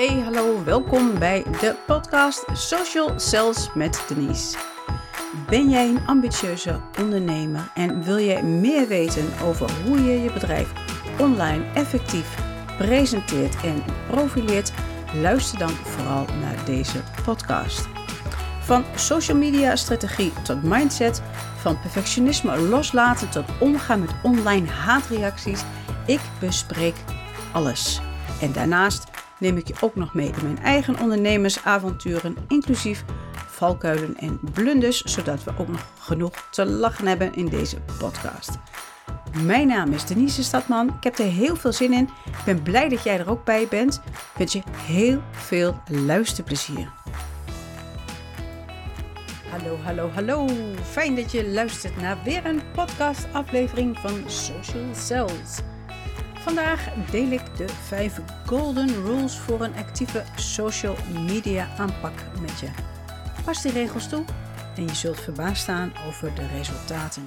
Hey, hallo, welkom bij de podcast Social Sales met Denise. Ben jij een ambitieuze ondernemer en wil jij meer weten over hoe je je bedrijf online effectief presenteert en profileert? Luister dan vooral naar deze podcast. Van social media strategie tot mindset, van perfectionisme loslaten tot omgaan met online haatreacties. Ik bespreek alles. En daarnaast neem ik je ook nog mee in mijn eigen ondernemersavonturen, inclusief valkuilen en blunders, zodat we ook nog genoeg te lachen hebben in deze podcast. Mijn naam is Denise Stadman. Ik heb er heel veel zin in. Ik ben blij dat jij er ook bij bent. Ik wens je heel veel luisterplezier. Hallo, hallo, hallo. Fijn dat je luistert naar weer een podcastaflevering van Social Cells. Vandaag deel ik de 5 golden rules voor een actieve social media aanpak met je. Pas die regels toe en je zult verbaasd staan over de resultaten.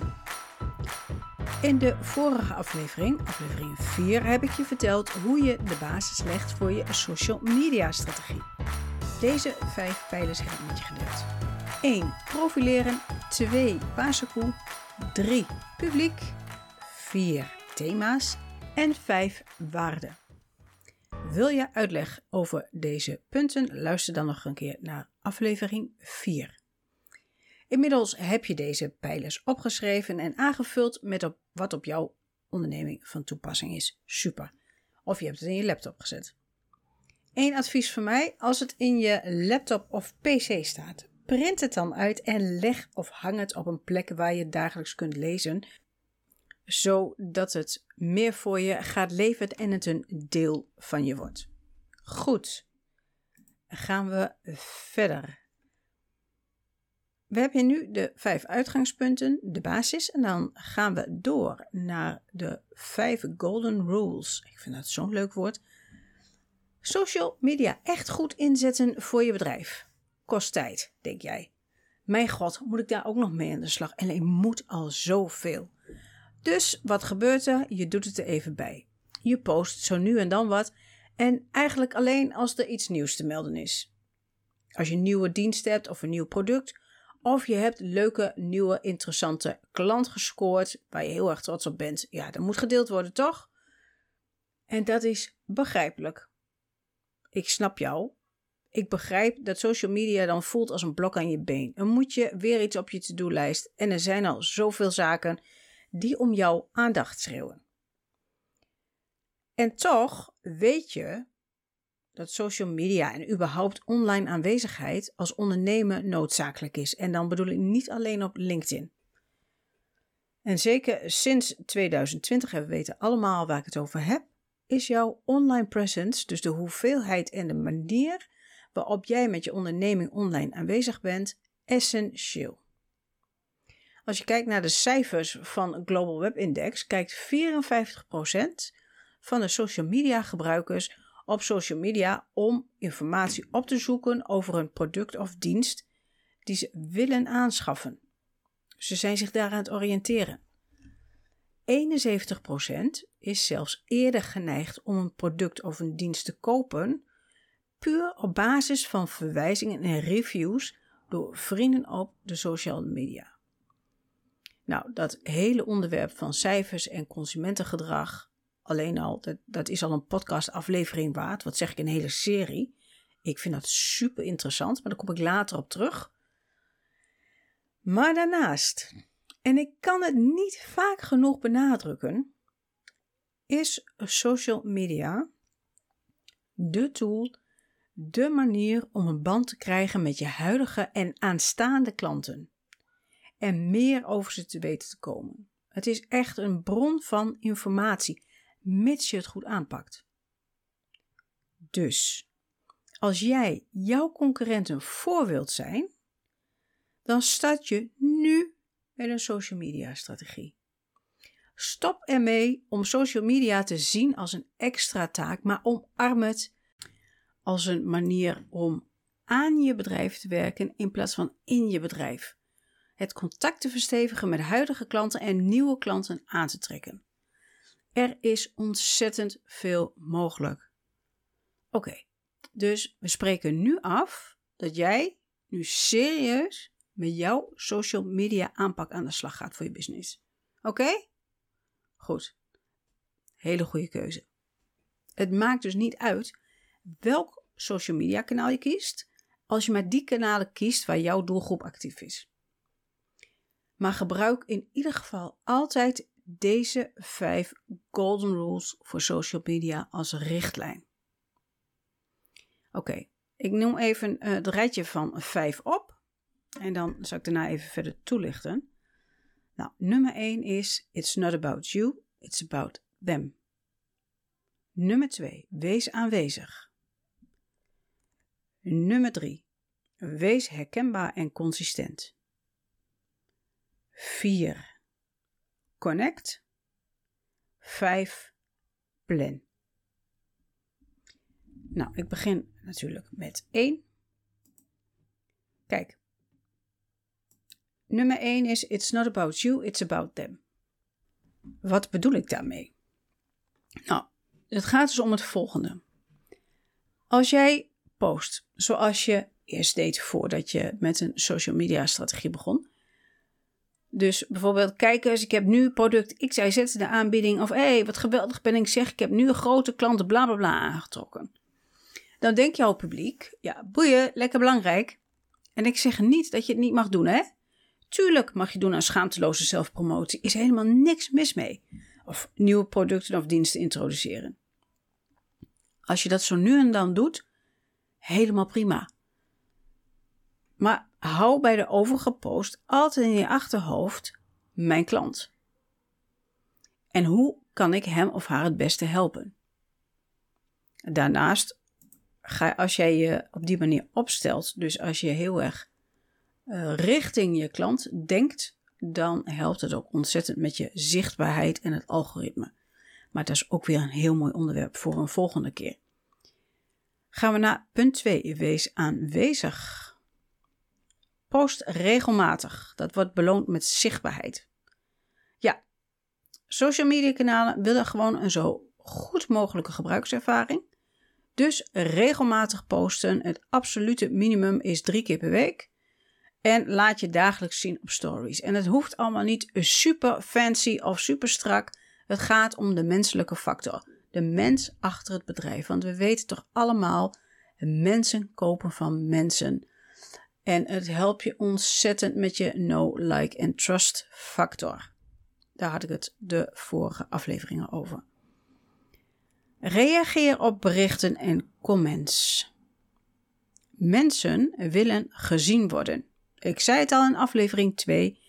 In de vorige aflevering, aflevering 4, heb ik je verteld hoe je de basis legt voor je social media strategie. Deze vijf pijlers heb met je gedeeld. 1. Profileren. 2. Basekoe. 3. Publiek. 4. Thema's. En 5. Waarden. Wil je uitleg over deze punten? Luister dan nog een keer naar aflevering 4. Inmiddels heb je deze pijlers opgeschreven en aangevuld met wat op jouw onderneming van toepassing is. Super. Of je hebt het in je laptop gezet. Eén advies van mij: als het in je laptop of PC staat, print het dan uit en leg of hang het op een plek waar je dagelijks kunt lezen, zodat het meer voor je gaat leven en het een deel van je wordt. Goed, gaan we verder. We hebben nu de vijf uitgangspunten, de basis, en dan gaan we door naar de vijf golden rules. Ik vind dat zo'n leuk woord. Social media echt goed inzetten voor je bedrijf. Kost tijd, denk jij. Mijn god, moet ik daar ook nog mee aan de slag? En ik moet al zoveel. Dus wat gebeurt er? Je doet het er even bij. Je post zo nu en dan wat. En eigenlijk alleen als er iets nieuws te melden is. Als je een nieuwe dienst hebt of een nieuw product. Of je hebt leuke, nieuwe, interessante klant gescoord. Waar je heel erg trots op bent. Ja, dat moet gedeeld worden, toch? En dat is begrijpelijk. Ik snap jou. Ik begrijp dat social media dan voelt als een blok aan je been. Dan moet je weer iets op je to-do-lijst. En er zijn al zoveel zaken die om jouw aandacht schreeuwen. En toch weet je dat social media en überhaupt online aanwezigheid als ondernemer noodzakelijk is. En dan bedoel ik niet alleen op LinkedIn. En zeker sinds 2020, en we weten allemaal waar ik het over heb, is jouw online presence, dus de hoeveelheid en de manier waarop jij met je onderneming online aanwezig bent, essentieel. Als je kijkt naar de cijfers van Global Web Index, kijkt 54% van de social media gebruikers op social media om informatie op te zoeken over een product of dienst die ze willen aanschaffen. Ze zijn zich daaraan het oriënteren. 71% is zelfs eerder geneigd om een product of een dienst te kopen, puur op basis van verwijzingen en reviews door vrienden op de social media. Nou, dat hele onderwerp van cijfers en consumentengedrag, alleen al, dat, dat is al een podcastaflevering waard. Wat zeg ik, een hele serie. Ik vind dat super interessant, maar daar kom ik later op terug. Maar daarnaast, en ik kan het niet vaak genoeg benadrukken, is social media de tool, de manier om een band te krijgen met je huidige en aanstaande klanten en meer over ze te weten te komen. Het is echt een bron van informatie, mits je het goed aanpakt. Dus, als jij jouw concurrenten voor wilt zijn, dan start je nu met een social media strategie. Stop ermee om social media te zien als een extra taak, maar omarm het als een manier om aan je bedrijf te werken in plaats van in je bedrijf het contact te verstevigen met huidige klanten en nieuwe klanten aan te trekken. Er is ontzettend veel mogelijk. Oké, Dus we spreken nu af dat jij nu serieus met jouw social media aanpak aan de slag gaat voor je business. Oké? Goed. Hele goede keuze. Het maakt dus niet uit welk social media kanaal je kiest, als je maar die kanalen kiest waar jouw doelgroep actief is. Maar gebruik in ieder geval altijd deze vijf golden rules voor social media als richtlijn. Oké, ik noem even uh, het rijtje van vijf op. En dan zal ik daarna even verder toelichten. Nou, nummer 1 is: It's not about you, it's about them. Nummer 2, wees aanwezig. Nummer 3, wees herkenbaar en consistent. 4, connect. 5, plan. Nou, ik begin natuurlijk met 1. Kijk, nummer 1 is: It's not about you, it's about them. Wat bedoel ik daarmee? Nou, het gaat dus om het volgende. Als jij post zoals je eerst deed voordat je met een social media strategie begon. Dus bijvoorbeeld, kijk eens, ik heb nu product X, Y, Z de aanbieding. Of hé, hey, wat geweldig ben ik zeg, ik heb nu een grote klanten bla bla bla aangetrokken. Dan denkt jouw publiek, ja, boeien, lekker belangrijk. En ik zeg niet dat je het niet mag doen, hè. Tuurlijk mag je doen aan schaamteloze zelfpromotie, is helemaal niks mis mee. Of nieuwe producten of diensten introduceren. Als je dat zo nu en dan doet, helemaal prima. Maar hou bij de overige post altijd in je achterhoofd mijn klant. En hoe kan ik hem of haar het beste helpen? Daarnaast, ga, als jij je op die manier opstelt, dus als je heel erg uh, richting je klant denkt, dan helpt het ook ontzettend met je zichtbaarheid en het algoritme. Maar dat is ook weer een heel mooi onderwerp voor een volgende keer. Gaan we naar punt 2. Wees aanwezig. Post regelmatig. Dat wordt beloond met zichtbaarheid. Ja, social media kanalen willen gewoon een zo goed mogelijke gebruikservaring. Dus regelmatig posten. Het absolute minimum is drie keer per week. En laat je dagelijks zien op stories. En het hoeft allemaal niet super fancy of super strak. Het gaat om de menselijke factor de mens achter het bedrijf. Want we weten toch allemaal, mensen kopen van mensen. En het helpt je ontzettend met je know, like en trust factor. Daar had ik het de vorige afleveringen over. Reageer op berichten en comments. Mensen willen gezien worden. Ik zei het al in aflevering 2.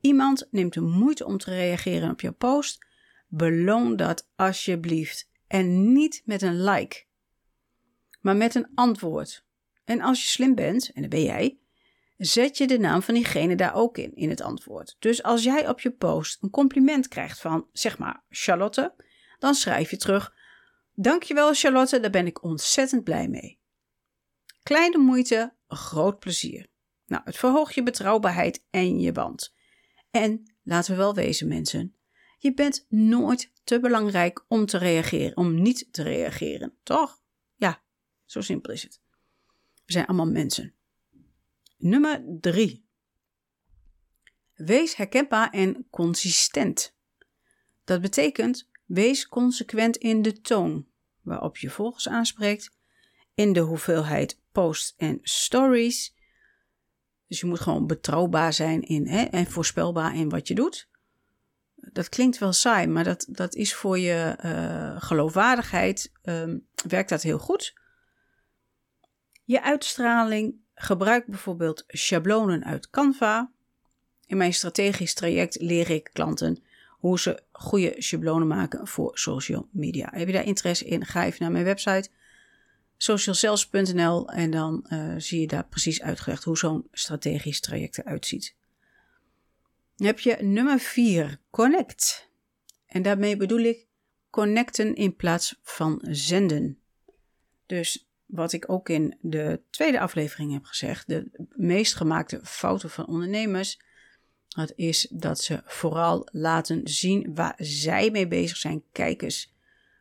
Iemand neemt de moeite om te reageren op je post Beloon dat alsjeblieft. En niet met een like, maar met een antwoord. En als je slim bent, en dat ben jij, zet je de naam van diegene daar ook in, in het antwoord. Dus als jij op je post een compliment krijgt van, zeg maar, Charlotte, dan schrijf je terug: Dankjewel, Charlotte, daar ben ik ontzettend blij mee. Kleine moeite, groot plezier. Nou, het verhoogt je betrouwbaarheid en je band. En laten we wel wezen, mensen. Je bent nooit te belangrijk om te reageren, om niet te reageren. Toch? Ja, zo simpel is het. We zijn allemaal mensen. Nummer drie. Wees herkenbaar en consistent. Dat betekent, wees consequent in de toon waarop je volgers aanspreekt, in de hoeveelheid posts en stories. Dus je moet gewoon betrouwbaar zijn in, hè, en voorspelbaar in wat je doet dat klinkt wel saai, maar dat, dat is voor je uh, geloofwaardigheid, um, werkt dat heel goed. Je uitstraling, gebruik bijvoorbeeld schablonen uit Canva. In mijn strategisch traject leer ik klanten hoe ze goede schablonen maken voor social media. Heb je daar interesse in? Ga even naar mijn website socialcells.nl en dan uh, zie je daar precies uitgelegd hoe zo'n strategisch traject eruit ziet heb je nummer 4, connect. En daarmee bedoel ik connecten in plaats van zenden. Dus wat ik ook in de tweede aflevering heb gezegd, de meest gemaakte fouten van ondernemers, dat is dat ze vooral laten zien waar zij mee bezig zijn. Kijk eens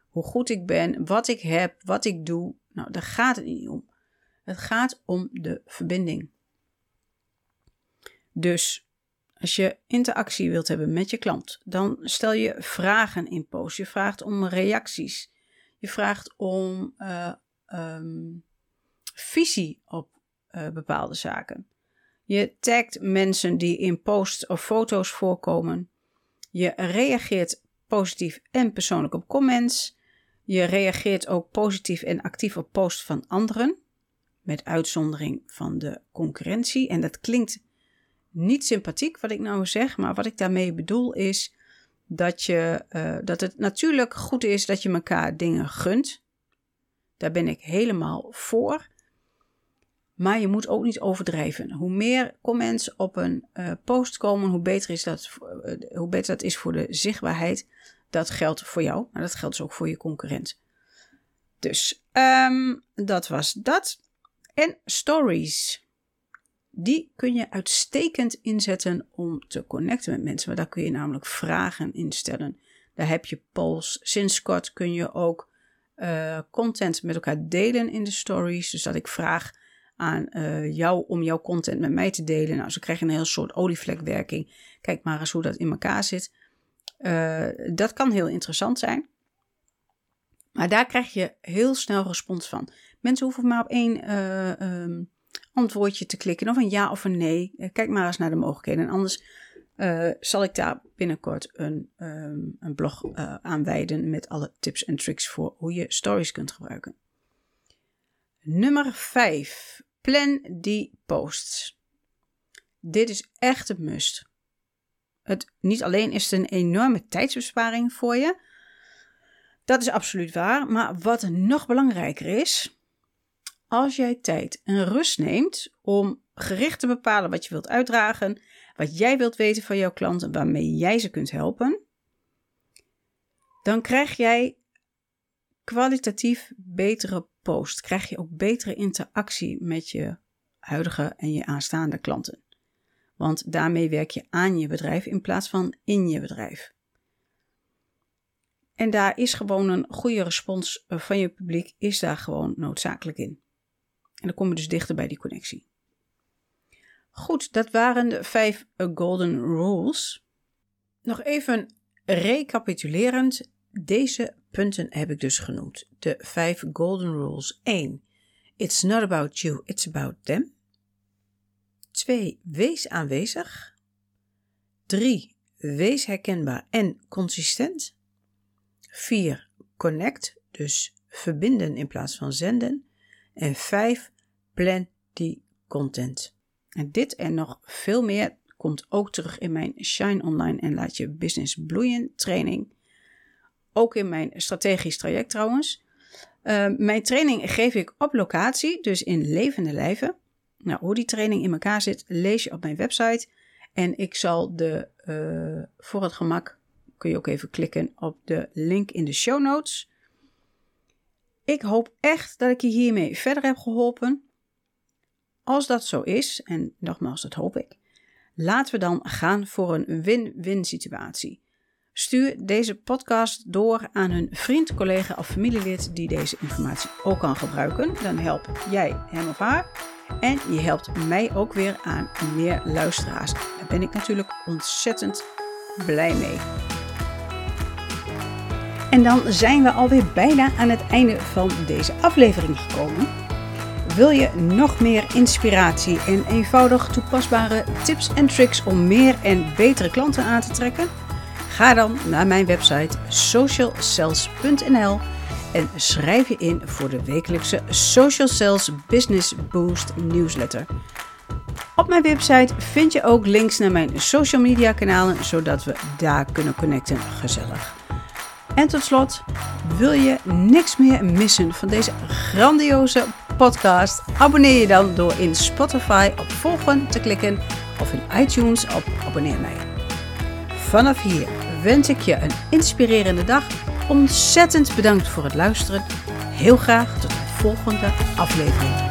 hoe goed ik ben, wat ik heb, wat ik doe. Nou, daar gaat het niet om. Het gaat om de verbinding. Dus als je interactie wilt hebben met je klant, dan stel je vragen in post. Je vraagt om reacties. Je vraagt om uh, um, visie op uh, bepaalde zaken. Je tagt mensen die in posts of foto's voorkomen. Je reageert positief en persoonlijk op comments. Je reageert ook positief en actief op posts van anderen, met uitzondering van de concurrentie. En dat klinkt niet sympathiek wat ik nou zeg, maar wat ik daarmee bedoel is dat, je, uh, dat het natuurlijk goed is dat je elkaar dingen gunt. Daar ben ik helemaal voor. Maar je moet ook niet overdrijven. Hoe meer comments op een uh, post komen, hoe beter, is dat, uh, hoe beter dat is voor de zichtbaarheid. Dat geldt voor jou, maar dat geldt dus ook voor je concurrent. Dus um, dat was dat. En stories. Die kun je uitstekend inzetten om te connecten met mensen. Maar daar kun je namelijk vragen instellen. Daar heb je polls. Sinds kort kun je ook uh, content met elkaar delen in de stories. Dus dat ik vraag aan uh, jou om jouw content met mij te delen. Nou, zo krijg je een heel soort olievlekwerking. Kijk maar eens hoe dat in elkaar zit. Uh, dat kan heel interessant zijn. Maar daar krijg je heel snel respons van. Mensen hoeven maar op één um, antwoordje te klikken, of een ja of een nee. Kijk maar eens naar de mogelijkheden. En anders uh, zal ik daar binnenkort een, um, een blog uh, aan wijden met alle tips en tricks voor hoe je stories kunt gebruiken. Nummer 5. Plan die posts. Dit is echt een must. Het, niet alleen is het een enorme tijdsbesparing voor je, dat is absoluut waar, maar wat nog belangrijker is, als jij tijd en rust neemt om gericht te bepalen wat je wilt uitdragen, wat jij wilt weten van jouw klanten, waarmee jij ze kunt helpen, dan krijg jij kwalitatief betere post. Krijg je ook betere interactie met je huidige en je aanstaande klanten. Want daarmee werk je aan je bedrijf in plaats van in je bedrijf. En daar is gewoon een goede respons van je publiek, is daar gewoon noodzakelijk in. En dan kom je dus dichter bij die connectie. Goed, dat waren de vijf golden rules. Nog even recapitulerend. Deze punten heb ik dus genoemd. De vijf golden rules. 1. It's not about you, it's about them. 2. Wees aanwezig. 3. Wees herkenbaar en consistent. 4. Connect, dus verbinden in plaats van zenden. En 5. Plan die content. En dit en nog veel meer komt ook terug in mijn Shine Online en Laat Je Business Bloeien training. Ook in mijn strategisch traject trouwens. Uh, mijn training geef ik op locatie, dus in levende lijven. Nou, hoe die training in elkaar zit, lees je op mijn website. En ik zal de, uh, voor het gemak, kun je ook even klikken op de link in de show notes. Ik hoop echt dat ik je hiermee verder heb geholpen. Als dat zo is, en nogmaals, dat hoop ik, laten we dan gaan voor een win-win situatie. Stuur deze podcast door aan hun vriend, collega of familielid die deze informatie ook kan gebruiken. Dan help jij hem of haar en je helpt mij ook weer aan meer luisteraars. Daar ben ik natuurlijk ontzettend blij mee. En dan zijn we alweer bijna aan het einde van deze aflevering gekomen. Wil je nog meer inspiratie en eenvoudig toepasbare tips en tricks om meer en betere klanten aan te trekken? Ga dan naar mijn website socialcells.nl en schrijf je in voor de wekelijkse Social Sales Business Boost newsletter. Op mijn website vind je ook links naar mijn social media kanalen, zodat we daar kunnen connecten gezellig. En tot slot, wil je niks meer missen van deze grandioze podcast? Abonneer je dan door in Spotify op volgen te klikken of in iTunes op abonneer mij. Vanaf hier wens ik je een inspirerende dag. Ontzettend bedankt voor het luisteren. Heel graag tot de volgende aflevering.